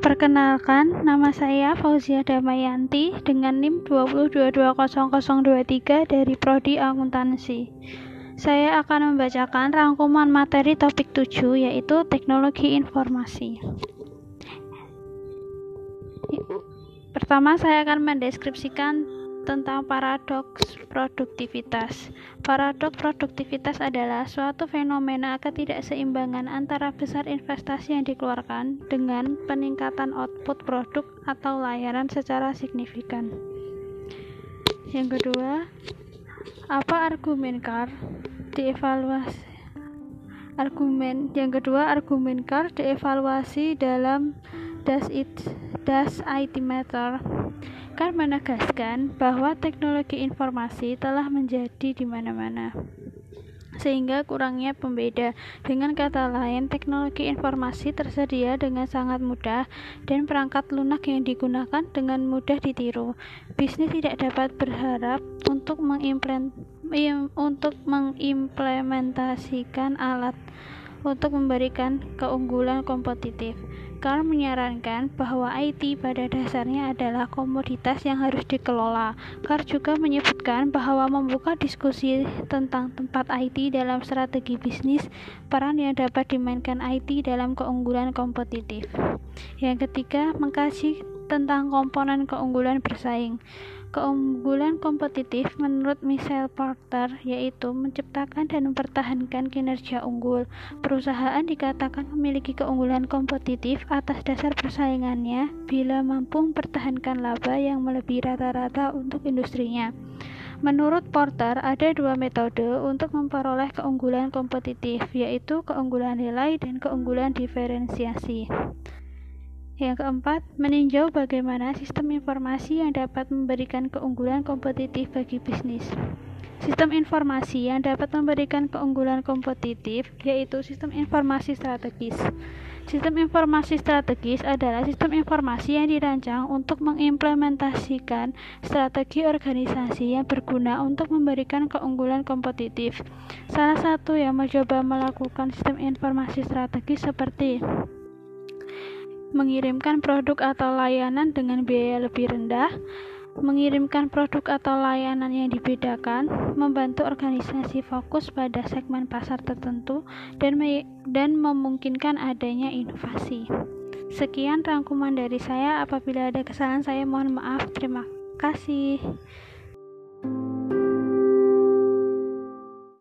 Perkenalkan, nama saya Fauzia Damayanti dengan NIM 2222023 dari Prodi Akuntansi. Saya akan membacakan rangkuman materi topik 7 yaitu Teknologi Informasi. Pertama, saya akan mendeskripsikan tentang paradoks produktivitas. Paradoks produktivitas adalah suatu fenomena ketidakseimbangan antara besar investasi yang dikeluarkan dengan peningkatan output produk atau layanan secara signifikan. Yang kedua, apa argumen CAR dievaluasi argumen yang kedua argumen CAR dievaluasi dalam Does It Does IT Matter akan menegaskan bahwa teknologi informasi telah menjadi di mana-mana sehingga kurangnya pembeda. Dengan kata lain, teknologi informasi tersedia dengan sangat mudah dan perangkat lunak yang digunakan dengan mudah ditiru. Bisnis tidak dapat berharap untuk mengimplementasikan alat untuk memberikan keunggulan kompetitif. Carl menyarankan bahwa IT pada dasarnya adalah komoditas yang harus dikelola. Carl juga menyebutkan bahwa membuka diskusi tentang tempat IT dalam strategi bisnis, peran yang dapat dimainkan IT dalam keunggulan kompetitif. Yang ketiga, mengkaji tentang komponen keunggulan bersaing. Keunggulan kompetitif menurut Michelle Porter yaitu menciptakan dan mempertahankan kinerja unggul. Perusahaan dikatakan memiliki keunggulan kompetitif atas dasar persaingannya bila mampu mempertahankan laba yang melebihi rata-rata untuk industrinya. Menurut Porter, ada dua metode untuk memperoleh keunggulan kompetitif, yaitu keunggulan nilai dan keunggulan diferensiasi. Yang keempat, meninjau bagaimana sistem informasi yang dapat memberikan keunggulan kompetitif bagi bisnis. Sistem informasi yang dapat memberikan keunggulan kompetitif yaitu sistem informasi strategis. Sistem informasi strategis adalah sistem informasi yang dirancang untuk mengimplementasikan strategi organisasi yang berguna untuk memberikan keunggulan kompetitif. Salah satu yang mencoba melakukan sistem informasi strategis seperti mengirimkan produk atau layanan dengan biaya lebih rendah, mengirimkan produk atau layanan yang dibedakan, membantu organisasi fokus pada segmen pasar tertentu, dan, me dan memungkinkan adanya inovasi. Sekian rangkuman dari saya. Apabila ada kesalahan, saya mohon maaf. Terima kasih.